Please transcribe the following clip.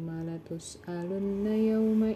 malatus alun na yawma